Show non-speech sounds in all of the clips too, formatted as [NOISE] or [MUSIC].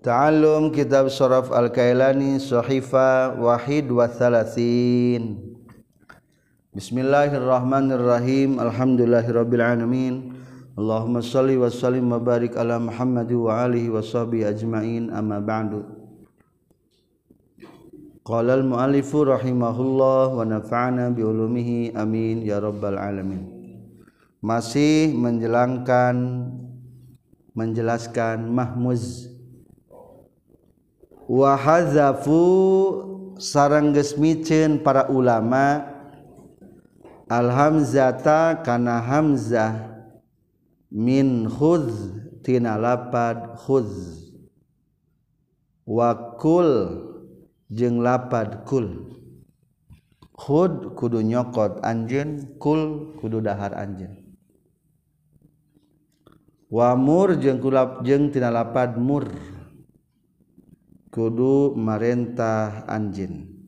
Ta'allum kitab suraf al-kailani sahifa wahid wa thalathin. Bismillahirrahmanirrahim. Alhamdulillahirabbil alamin. Allahumma salli wa sallim wa barik ala Muhammad wa alihi wa sahbihi ajma'in. Amma ba'du. Qala al-muallifu rahimahullah wa nafa'ana bi amin ya rabbal alamin. Masih menjelangkan menjelaskan mahmuz wahazafu sarang gesmicen para ulama alhamzata kana hamzah min khudz tina lapad khudz. Wakul jeung lapad kul. Khud kudu nyokot anjeun kul kudu dahar anjeun. Wamur jeung kulap jeung tina lapad mur. Kudu marentah anjin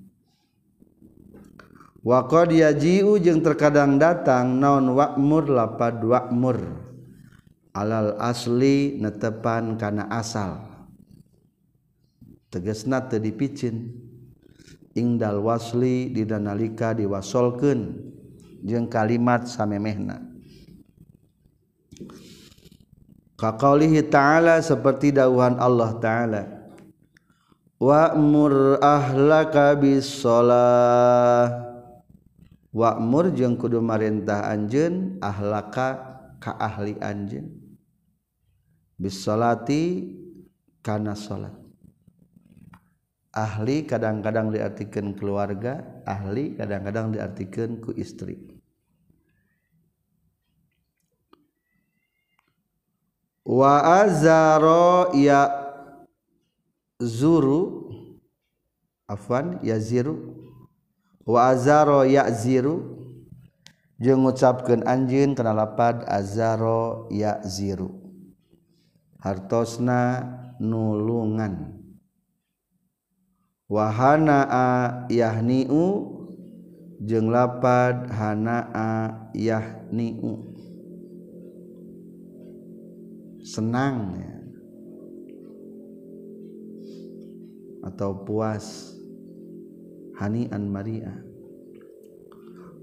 Waqad yaji'u jeung terkadang datang naon wa'mur lapad wa'mur alal asli netepan kana asal. Tegesna teu dipicin. Ingdal wasli dina nalika diwasolkeun jeung kalimat samemehna. Kaqaulihi ta'ala seperti dawuhan Allah ta'ala Wa'mur ahlaka bisolah Wa'mur jeung kudu marintah anjeun ahlaka ka ahli anjeun. Bisolati kana salat. Ahli kadang-kadang diartikan keluarga ahli kadang-kadang diartikan ku istri. Wa azaro ya zuru afwan yaziru. Wa azaro yaziru. Jeung ngucapkeun anjeun kana lapad. Azaro yaziru. Hartosna nulungan. Wa hanaa yahniu. Jeung lapad hanaa yahniu. Senang ya. atau puas. Hanian Maria.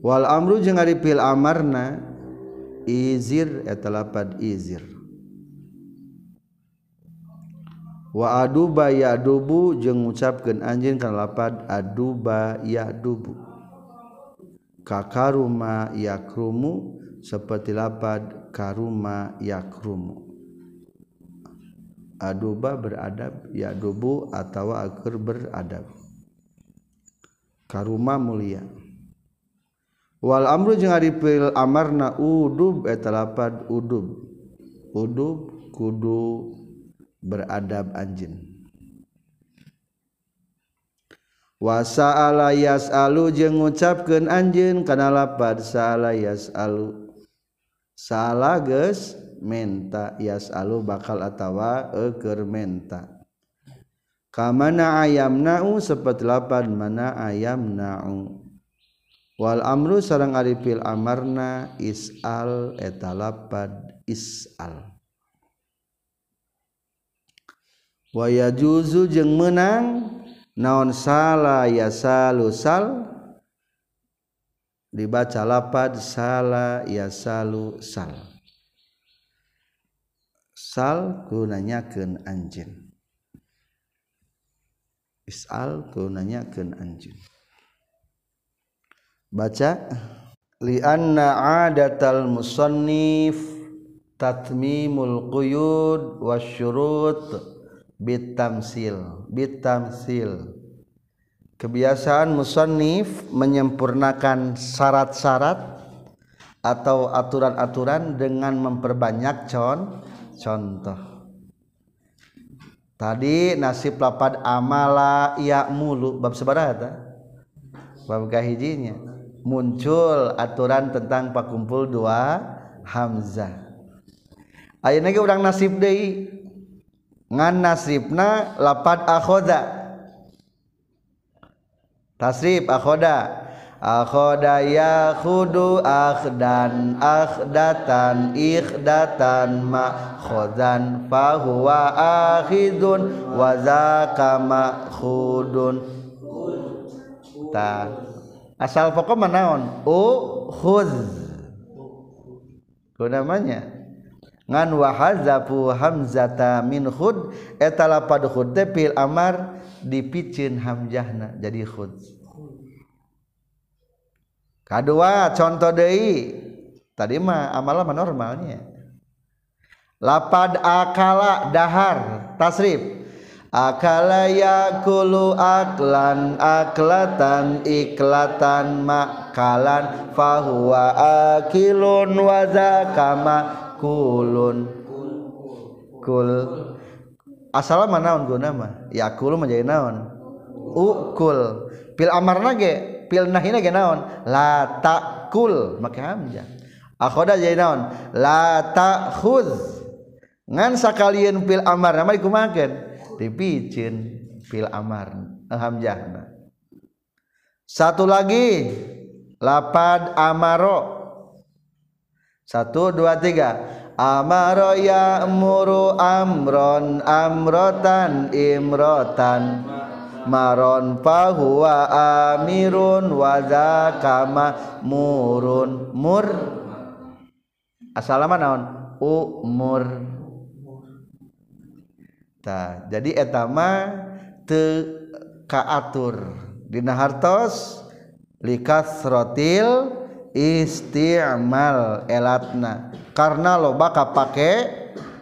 Wal amru jeung ari fil amarna izir eta lapad izir. Wa aduba ya adubu jeung ngucapkeun anjeun kana lapad aduba ya adubu kakaruma yakrumu seperti lapad karuma yakrumu. aduba beradab ya dubu atau akur beradab. Karuma mulia. Wal amru jeung ari fil amarna udub eta lapad udub. Udub kudu beradab anjin wasa'ala yas'alu jeung ngucapkeun anjeun kana lapad sa'ala yas'alu salah geus menta yas alu bakal atawa eker menta. Kamana ayam nau seperti lapan mana ayam nau. Wal amru sarang arifil amarna isal etalapad isal waya juzu jeng menang naon salah ya salusal dibaca lapad salah ya salusal sal nanyakeun anjeun isal nanyakeun anjeun baca li anna adatal musannif tatmimul quyud wasyurut bitamsil bitamsil. Kebiasaan musannif menyempurnakan syarat-syarat atau aturan-aturan dengan memperbanyak con contoh. Tadi nasib lapad amala ya mulu bab sebarata bab kahijinya muncul aturan tentang pakumpul dua hamzah. Ayeuna ge urang nasib deui? Ngan nasibna lapad akhoda. Tasrif akhoda. Akhodaya khudu akhdan akhdatan ikhdatan makhodan fahuwa akhidun wa zaka makhudun ta. Asal pokok manaon u khuz ku namanya? Ngan wa hazafu hamzata min khud eta lapad khud teh fil amar dipicin hamzahna jadi khud kedua contoh deui. Tadi mah amalah mah normalnya lapad akala dahar tasrif. Akala yakulu aklan aklatan iklatan makalan. Fahuwa akilun wa zakama kulun. Kul. Asal mana naon guna mah? Yakulu menjadi naon? Ukul pil amarna ge pil nahina ge naon? La takul make hamzah. Akhoda jadi naon? La takhuz ngan sakalian pil amar nama dikumakeun dipicin pil amar hamzahna. Satu lagi lapad amaro. Satu dua tiga. Amaro ya muru amron amrotan imrotan maron fahuwa amirun wa zakama murun mur. Asal naon? Umur. Ta jadi etama te kaatur. Dina hartos likasrotil isti'mal elatna. Karena loba kapake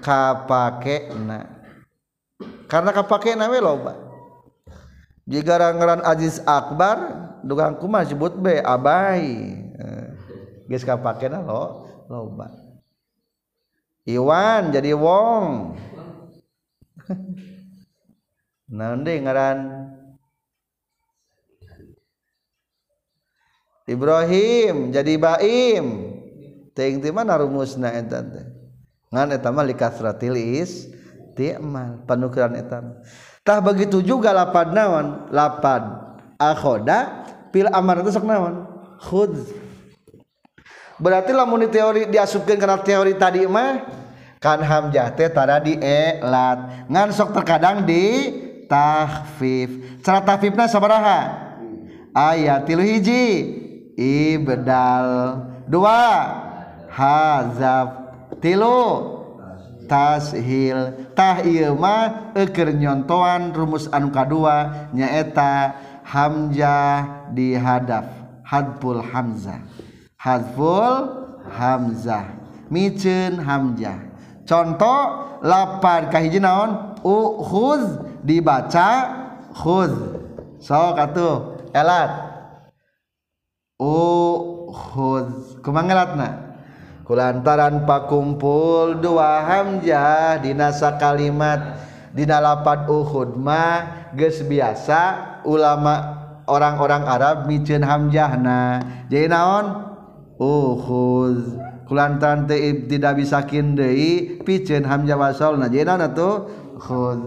kapake na karena kapake na we loba jika rangaran Aziz Akbar dugang kumah sebut be abai. Eh, geus kapakena lo loba. Iwan jadi wong. [LAUGHS] Nanti ngaran? Ibrahim jadi baim. Ting ti mana rumusna eta teh. Ngan eta mah likasratil is ti'mal panukiran eta tah begitu juga lapad naon? Lapad. Akhoda pil amar itu sok naon? Khud berarti lamun di teori diasupkan karena teori tadi mah kan hamzah teh tara di elat ngan sok terkadang di tahfif cara tahfifna sabaraha? Ayat tilu hiji. Ibdal. Dua. Hazaf tilu. tashil. Tah ieu mah eukeur nyontoan rumus anu kadua nyaeta Hamzah di hadaf hadful Hamzah. Hadful Hamzah. Miceun Hamzah. Contoh lapar ka hiji naon? Uhuz dibaca khuz. So katuh elat. Uhuz kumangelatna kulantaran pakumpul dua hamzah dinasa kalimat dina lapat Uhud mah geus biasa ulama orang-orang Arab miceun hamzahna. Jadi naon? Uhud. Kulantaran teu tidak bisa kin deui piceun hamzah wasalna jadi naon atuh? Uhud.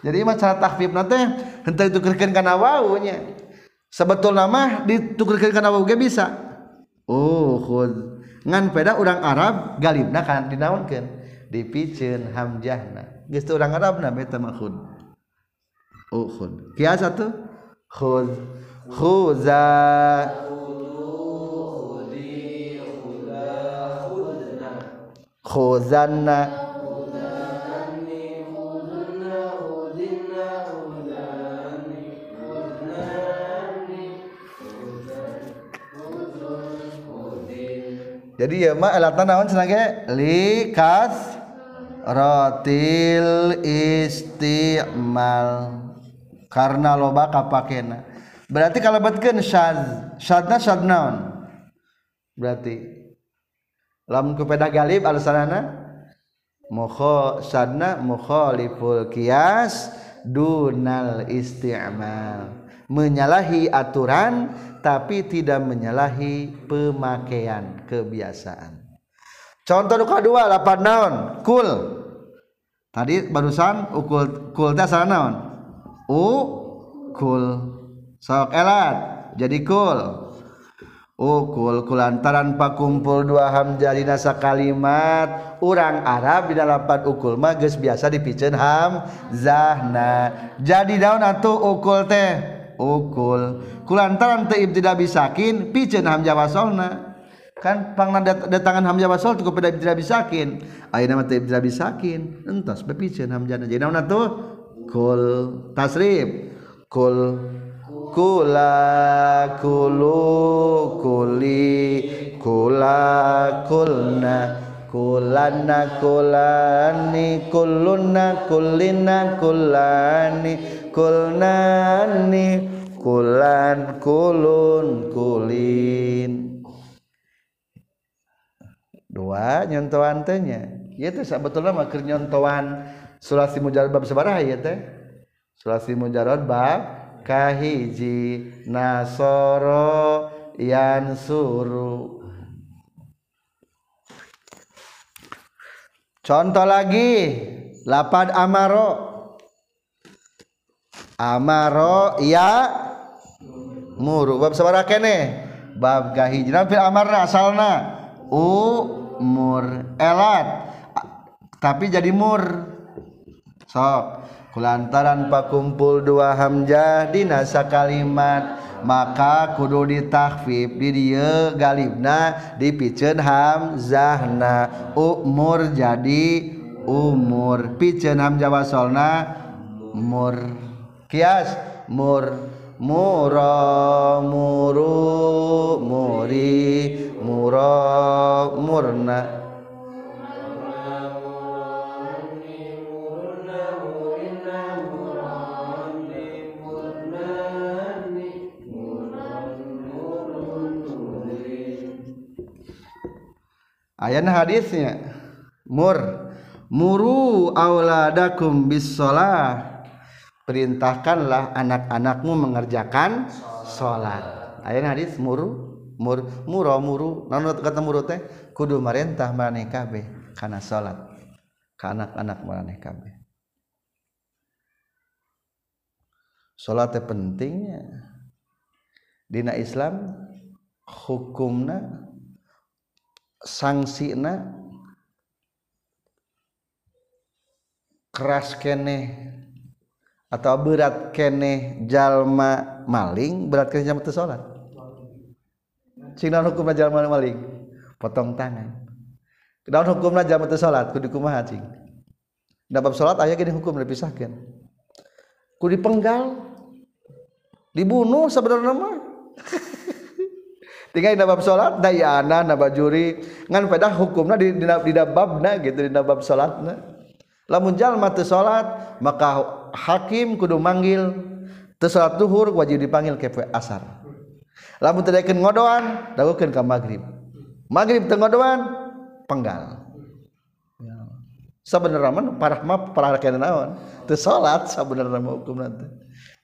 Jadi mah cara tahfifna teh henteu ditukerkeun kana wau nya. Sebetulna mah ditukerkeun kana wau ge bisa. Uhud. ngan peda orang Arab galibna kana dinaonkeun dipiceun hamjahna. Geus teu urang Arabna eta mah khud ukhud oh, kias atuh? Khud khuza. Khuzanna. jadi ya mah elatan naon senage likas rotil istimal. Karena loba kapakena. Berarti kalau betken syad syadna syad naon berarti lamun kepada galib alasanana? Mukho syadna mukhaliful kias dunal istimal. Menyalahi aturan tapi tidak menyalahi pemakaian kebiasaan. Contoh nuka dua lapan naon? Kul. Tadi barusan ukul kul teh salah naon? U kul. Sok elat jadi kul. Ukul kulantaran pakumpul dua hamjah nasa kalimat orang Arab di dalampat ukul mages biasa dipicen ham zahna. Jadi daun atau ukul teh ukul kulantaran teib tidak bisakin picen hamzah wasolna. Kan pang datangan hamzah wasol cukup tidak bisakin ayo nama teib tidak bisakin entas bepicen hamzah jadi daun atau kul tasrif kul kula kulu kuli kula kulna kulana kulani kuluna kulina kulani kulnani kulan kulun kulin. Dua nyontohan tehnya ya itu sebetulnya makir nyontohan sulasi mujarad bab sebarah ya teh. Sulasi mujarad bab kahiji nasoro yan suru. Contoh lagi lapad amaro amaro ya muru. Bab sabaraha kene bab kahiji fil amarna asalna. Umur elat. Tapi jadi mur. Sok. Lantaran pakumpul dua hamjah di nasa kalimat maka kudu ditakfif di dia galibna dipicen hamzahna umur jadi umur. Picen hamzah wasolna mur kias. Mur muro muru muri muro murna. Ayat hadisnya. Mur muru auladakum bis sholah perintahkanlah anak-anakmu mengerjakan sholat. Ayat hadis muru mur muro muru. Nanut kata muru teh kudu merintah maneh kabeh karena sholat. Ke anak-anak maneh kabeh sholat pentingnya. Dina Islam hukumna sanksi keraskeneh atau berat keeh jalma maling berat salat hukum maling? Potong tangan. Hukum salat salat aya hukum lebihisahkan dipenggal dibunuh sebenarnya nama [LAUGHS] tinggal bab salat dayana naba juri. Ngan pada hukumna di di, di babna gitu di bab salatna lamun jalma teu salat maka hakim kudu manggil. Teu salat zuhur wajib dipanggil ke asar. Lamun teu daekeun ngodoan dagukeun ka magrib magrib teu ngodoan penggal. Sabenerna mah parah mah parah kana naon? Teu salat sabenerna mah hukumna teh.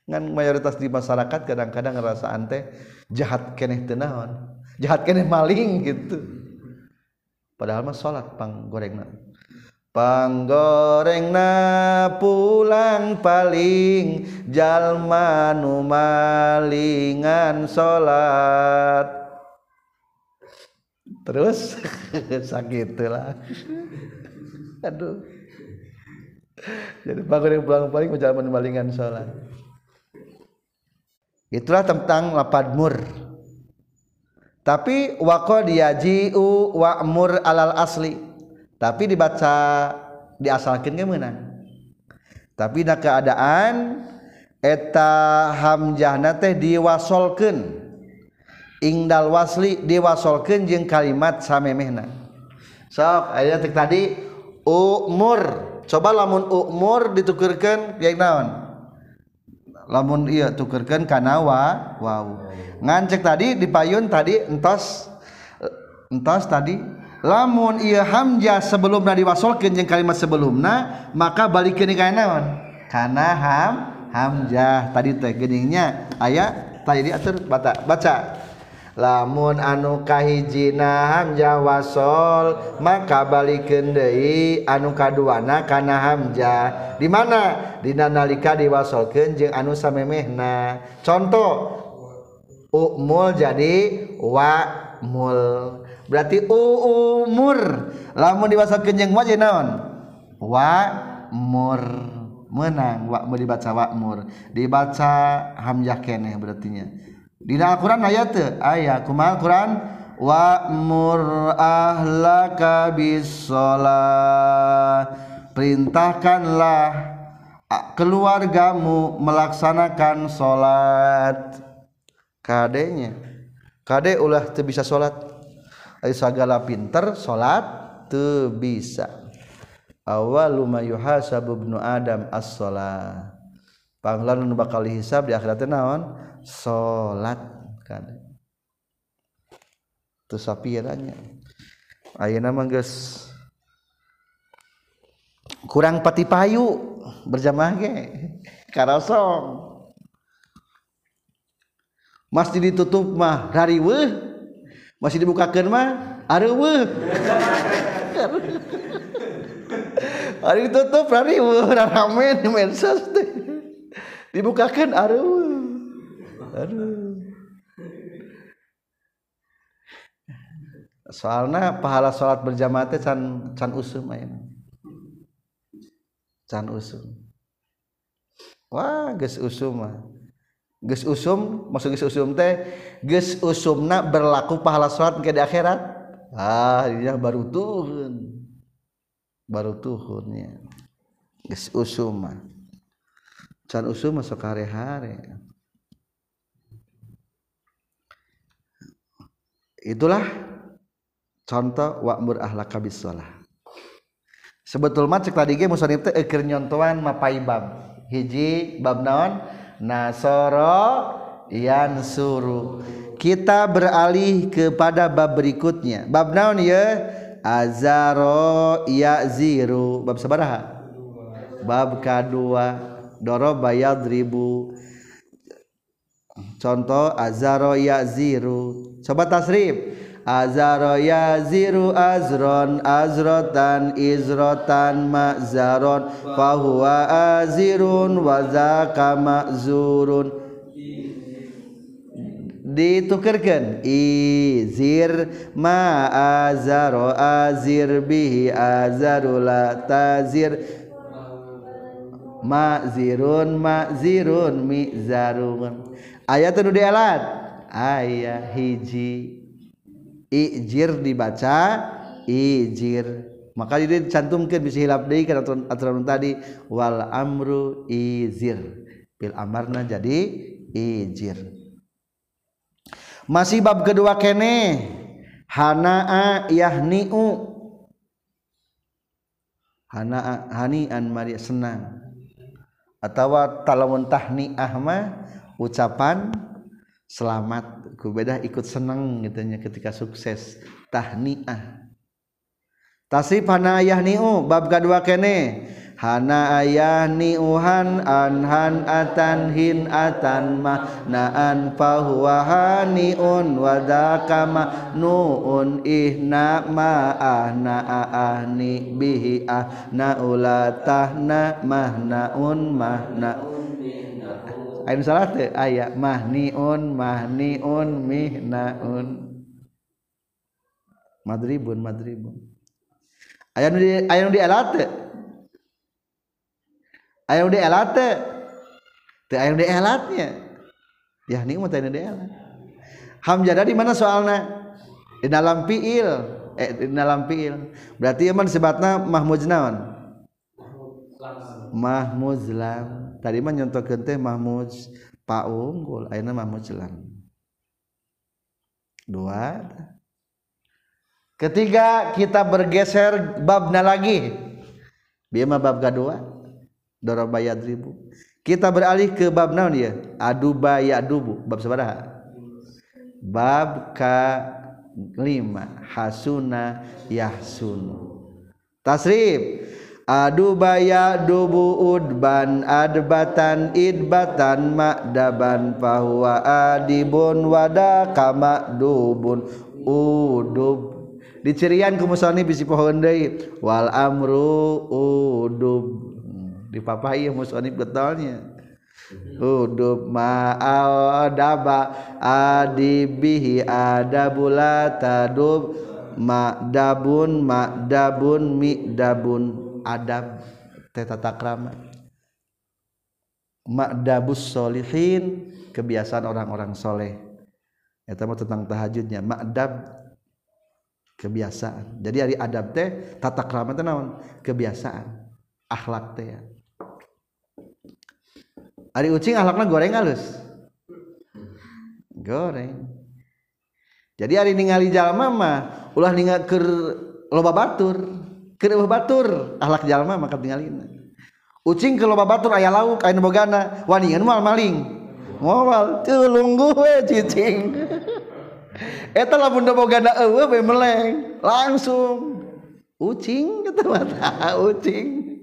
Ngan mayoritas di masyarakat kadang-kadang ngerasa ante jahat keneh teu naon? Jahat keneh maling gitu. Padahal mah salat pang gorengna. panggorengna pulang paling jalma nu malingan salat terus? [LAUGHS] Sakitlah aduh. Jadi panggoreng pulang paling jalma nu malingan salat itulah tentang lapad mur. Tapi waqad yaji'u wa'mur alal asli. tapi dibaca diasalkan ke tapi na keadaan eta hamjah teh diwasolkan ingdal wasli diwasolkan jeng kalimat samemehna. Sok ayat tadi umur. Coba lamun umur ditukirkan yang naon? Lamun iya tukerkan kanawa wow ngancek tadi dipayun tadi entos entos tadi. lamun ia hamzah sebelum nadi jeung yang kalimat sebelumnya maka balik ke naon? Karena ham hamzah tadi teh geningnya ayat tadi diatur baca baca. Lamun anu kahijina hamzah wasol maka balikeun deui anu kaduana kana hamzah di mana? Dina nalika diwasolkeun jeung anu samemehna. Contoh umul jadi wa mul. Berarti umur. Lamun dibaca kenjeng wajib naon? Wa'mur menang wa'mur dibaca wa'mur dibaca hamzah keneh berartinya. Di Al-Qur'an ayat teu aya kumaha Al-Qur'an? Wa'mur ahlaka bis perintahkanlah keluargamu melaksanakan salat kadenya. Kade ulah teu bisa salat segala pinter salat teu bisa. Ibnu adam as-shalah panglanan bakal dihisab di akhirat naon? Salat teu sapiranya ayeuna mah geus kurang pati payu berjamaah ge karosong. Masih ditutup mah rariweuh masih dibukakeun mah areuweuh hari ditutup hari rame di medsos teh dibukakan areuweuh aduh soalnya pahala sholat berjamaah teh can can usum aja can usum. Wah geus usum mah. Geus usum maksud geus usum teh geus usumna berlaku pahala salat ke di akhirat? Ah dia baru tuhun. Baru tuhunnya geus usum mah. Can usum masuk hari-hari itulah contoh wa'mur ahlaka bis shalah sebetul mah cek tadi ge musannif teh keur mapai bab. Hiji bab naon nasoro yansuru. Kita beralih kepada bab berikutnya. Bab naon ya? Azaro yaziru. Bab sabaraha bab kedua. Doroba yadribu contoh azaro yaziru. Coba tasrif azaro yaziru azron azrotan izrotan ma'zaron. Fahuwa azirun wa zaka ma'zurun. Ditukerkan izir ma azaro azir bihi azarula tazir. Ma'zirun ma'zirun mizarun. Ayat itu dialat. Ayat hiji ijir dibaca ijir. Maka dia dicantumkan bisa hilap deui kan aturan tadi. Wal amru izir bil amarna jadi ijir. Masih bab kedua kene. Hanaa yahniu. Hanaa hanian maria senang. Atau talamun tahniah mah ucapan selamat ku beda ikut seneng gitunya ketika sukses. Tahniah. Tasrif hana ayah niu bab kedua kene. Hana ayah niuhan anhan atan hin atan ma. Naan fahuwa haniun wadakama nuun ihna ma ahna ahni bihi ahna ulatahna mahnaun mahnaun Ain salah teh aya mahniun mahniun mihnaun. Madribun madribun. Aya nu di aya nu di elat teh. Aya nu di elat teh aya nu di elatnya ya ni mah teh di elat hamzah di mana soalna di dalam fiil. Eh di dalam fiil. Berarti emang sebatna mahmud naon? Mahmud lam tadi mah nyontokeun teh Mahmud Pak Unggul ayeuna Mahmud Jelan dua. Ketiga kita bergeser babna lagi. Biar mah bab kedua daraba yadribu kita beralih ke bab naon ya aduba yadubu bab sabaraha? Bab ka lima. Hasuna yahsunu. Tasrif adubaya dubu udban adbatan idbatan makdaban fahuwa adibun wada kama dubun udub. Dicirian ku musani bisi pohon deui wal amru udub. Di papai musani betulnya. Hudub ma'adaba adibihi adabula tadub. Ma'dabun ma'dabun mi'dabun adab teta takrama ma'dabus solihin kebiasaan orang-orang soleh itu mah tentang tahajudnya ma'dab kebiasaan jadi hari adab teh tata krama teh naon kebiasaan akhlak teh ya Ari ucing akhlaknya goreng halus. Goreng. Jadi hari ningali jalma mah ulah ningal ker loba batur. Kereuh batur ahlak jalma maka tinggalina. Ucing ke loba batur aya lauk aya bogana waningan moal maling. Moal teu lungguh we cicing. [LAUGHS] Eta lamun da bogana eueuh we meleng langsung. Ucing kata mata [LAUGHS] ucing.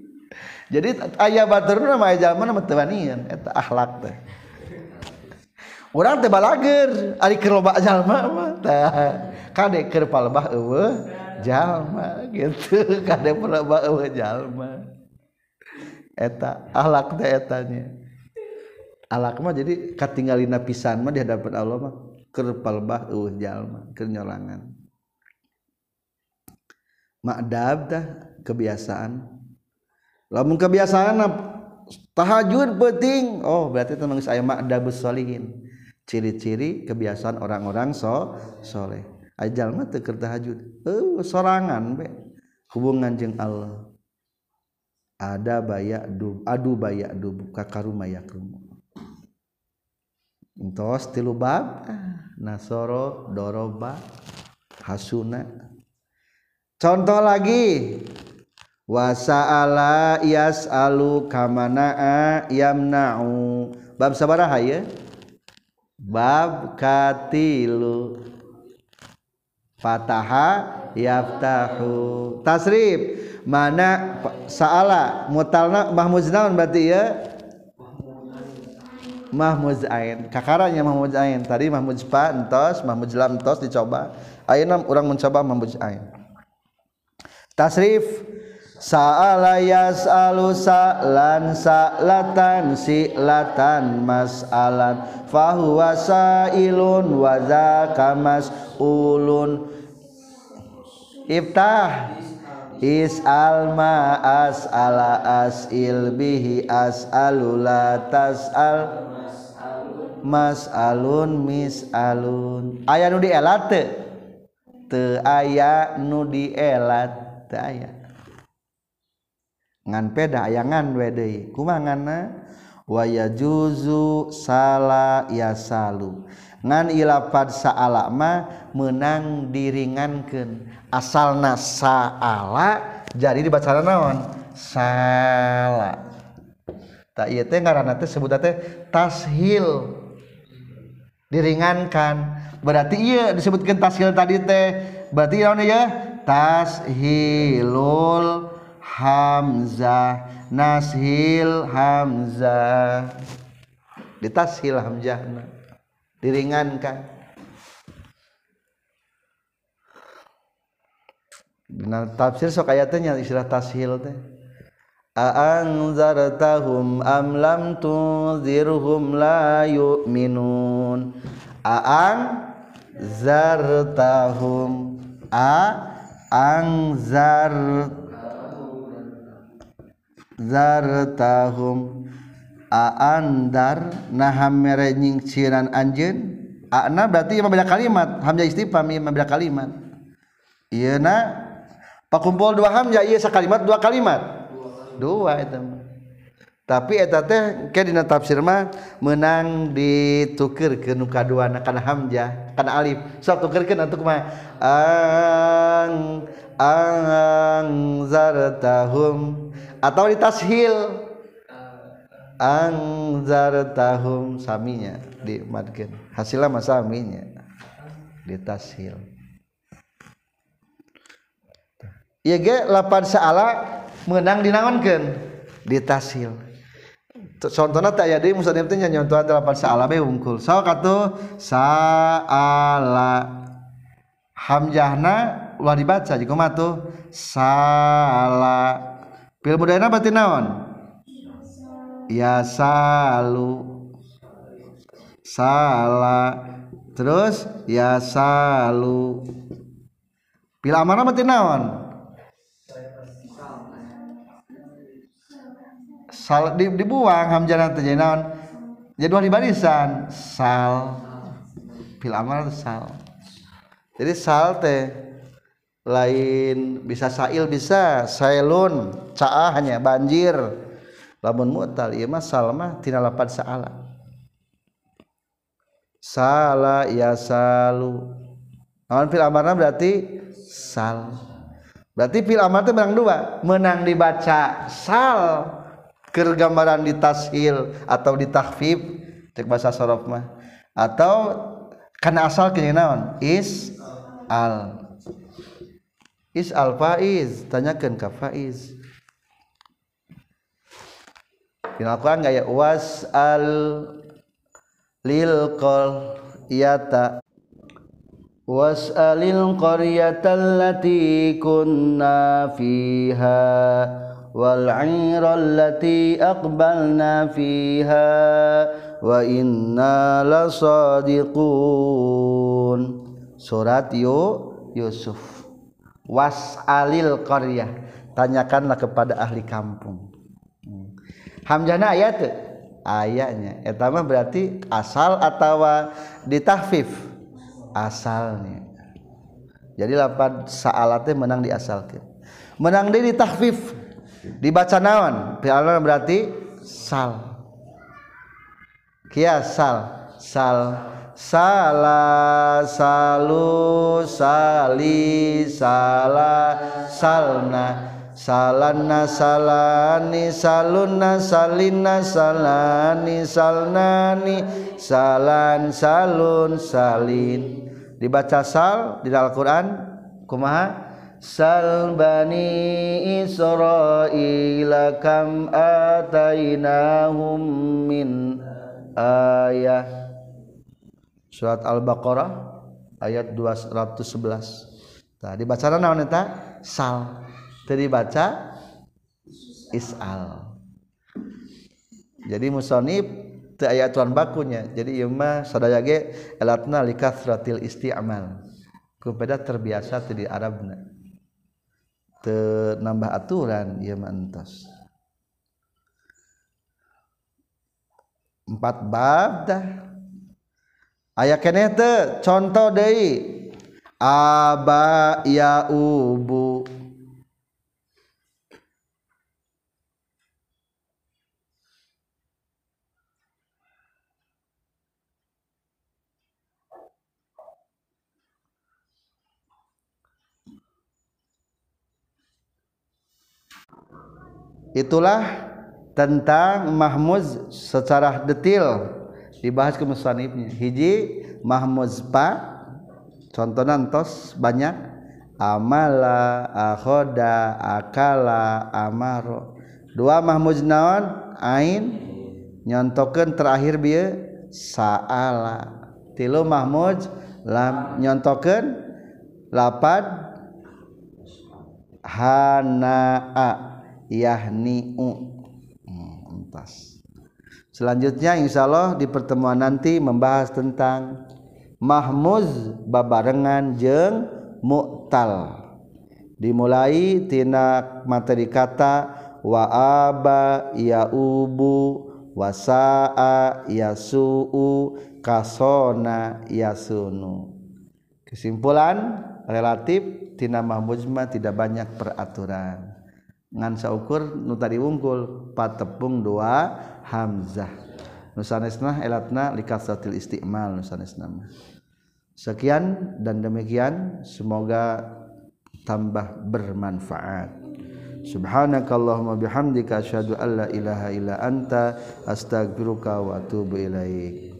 Jadi ayah batur nama ayah jalma nama tewanian eta akhlak teh. [LAUGHS] Orang teh balager ari keur loba jalma mah tah. Kadek keur palebah eueuh. Jalma gitu. Kade palebah eueuh jalma. Eta akhlak teh etanya. Akhlak mah jadi katinggalina pisan mah di hadapan Allah mah keur palebah eueuh jalma keur nyolangan makdab tah kebiasaan. Lamun kebiasaan tahajud penting. Oh berarti itu saya makdabus solihin ciri-ciri kebiasaan orang-orang so soleh ajalma teker tahajud. Uh, sorangan be. Hubungan jeng Allah. Ada bayak dub adu bayak dub kakaruma yakrum entos tilu bab nasoro doroba hasuna. Contoh lagi. Wasaala yasalu kamanaa yamna'u. Bab sabaraha ya? Bab katilu. Fataha yaftahu. Tasrif. Mana sa'ala? Mutalna mahmuz naon berarti ya? Mahmuz ain. Kakaranya mahmuz ain. Tadi mahmuz pa entos mahmuz lam entos dicoba. Ayeuna urang mencoba mahmuz ain. Tasrif. Sa'ala yas'alu sa'lan sa'latan si'latan mas'alan. Fahuwa sa'ilun wa mas'ulun Iftah. Is'al ma as'ala as'il bihi as'alu la tas'al mas'alun mis'alun Aya nu dielat teu? Teu aya nu dielat. Teu aya. Ngan peda ayangan wede kumangana waya juzu salah ya salu ngan ilapad saala ma menang diringankan asalna sa'ala jadi dibaca naon? Salah tak iya teh ngaranna teh sebut teh tashil. Diringankan. Berarti iya disebutkan tashil tadi teh. Berarti naon ya tashilul hamzah. Nashil hamzah. Ditashil hamzahna. Diringankan. Benar tafsir sok ayatnya istilah tashil teh. A'anzartahum am lam tunzirhum la yu'minun. A'an zartahum a anzart zartahum aandar naham merenying ciran anjeun. Ana berarti membeda kalimat. Hamzah istifham ieu membeda kalimat. Ieu na pakumpul dua hamzah ieu sakalimat dua kalimat. Dua itu tapi eta teh ke dina tafsir mah menang ditukeurkeun nu kaduana kana hamzah kana alif. Sok tukeurkeun atuh kumaha ang ang zartahum atau ditashil tahum saminya di madgen. Hasilnya masa saminya. Ditashil Iya ge lapan saala menang dinaonkeun ditashil contohnya tak jadi musanif teh nyontohan lapan saala be unggul so katu saala hamzahna ulah dibaca. Jika matu saala. Pil budayana berarti naon? Ya salu. Salah terus ya salu. Pila mana mati naon? Sal di, dibuang hamzah teh naon? Jadwal di barisan. Sal. Pila amal sal? Jadi sal teh lain bisa sail bisa sailun. Caahnya banjir lamun mu'tal ieu mah sal mah tina lapad saala. Sala ya salu. Naon fil amarna berarti sal. Berarti fil amar teh menang dua. Menang dibaca sal keur gambaran di tashil atau di takhfif cek bahasa sorof mah. Atau karena asal kini naon? Is al. Is al faiz tanyakan ka faiz Dina Al-Quran gaya was al lil qaryata was alil qaryata allati kunna fiha wal 'ira allati aqbalna fiha wa inna lasadiqun surat yu Yusuf. Was alil qaryah tanyakanlah kepada ahli kampung hamzana ayat ayatnya. Etama berarti asal atau ditahfif. Asalnya. Jadi lapan saalatnya menang diasalkan menang di ditahfif. Dibaca naon? Fi'alna berarti? Sal. Kia sal. Sal. Salah salu sali salah salna salana salani saluna salina salani salnani. Salan salun salin. Dibaca sal di Al-Qur'an? Kumaha? Sal bani israila kam atainahum min ayah. Surat al-baqarah ayat 211 tadi nah, naon eta sal. Tadi baca isal. Jadi musonib teu aya aturan bakunya. Jadi ieu mah sadaya ge elatna likathratil isti'mal. Kupeda terbiasa teu di arabna. Teu aturan ieu mah entos. Empat bab dah. Aya keneh teu? Contoh deui. Aba ya ubu itulah tentang Mahmud secara detail. Dibahas ke musannifnya. Hiji Mahmud pa contoh nantos banyak. Amala akhoda akala amaro. Dua Mahmud naon? Ain. Nyontokeun terakhir bieu saala. Tilu Mahmud lam nyontokeun lapad hanaa yahni hmm, entas. Selanjutnya insya Allah di pertemuan nanti membahas tentang mahmuz babarengan jeng mu'tal. Dimulai tina materi kata wa aba ya ubu wasa'a yasu'u kasona yasunu. Kesimpulan relatif tina mahmuzma tidak banyak peraturan saukur nuta diunggul patepung dua Hamzah. Nusanesnah elatna likatil istiqmal Nusanes nama sekian dan demikian semoga tambah bermanfaat. Subhanakallahumma bihamdika asyhadu alla ilaha illa anta astaghfiruka wa atubu ilaik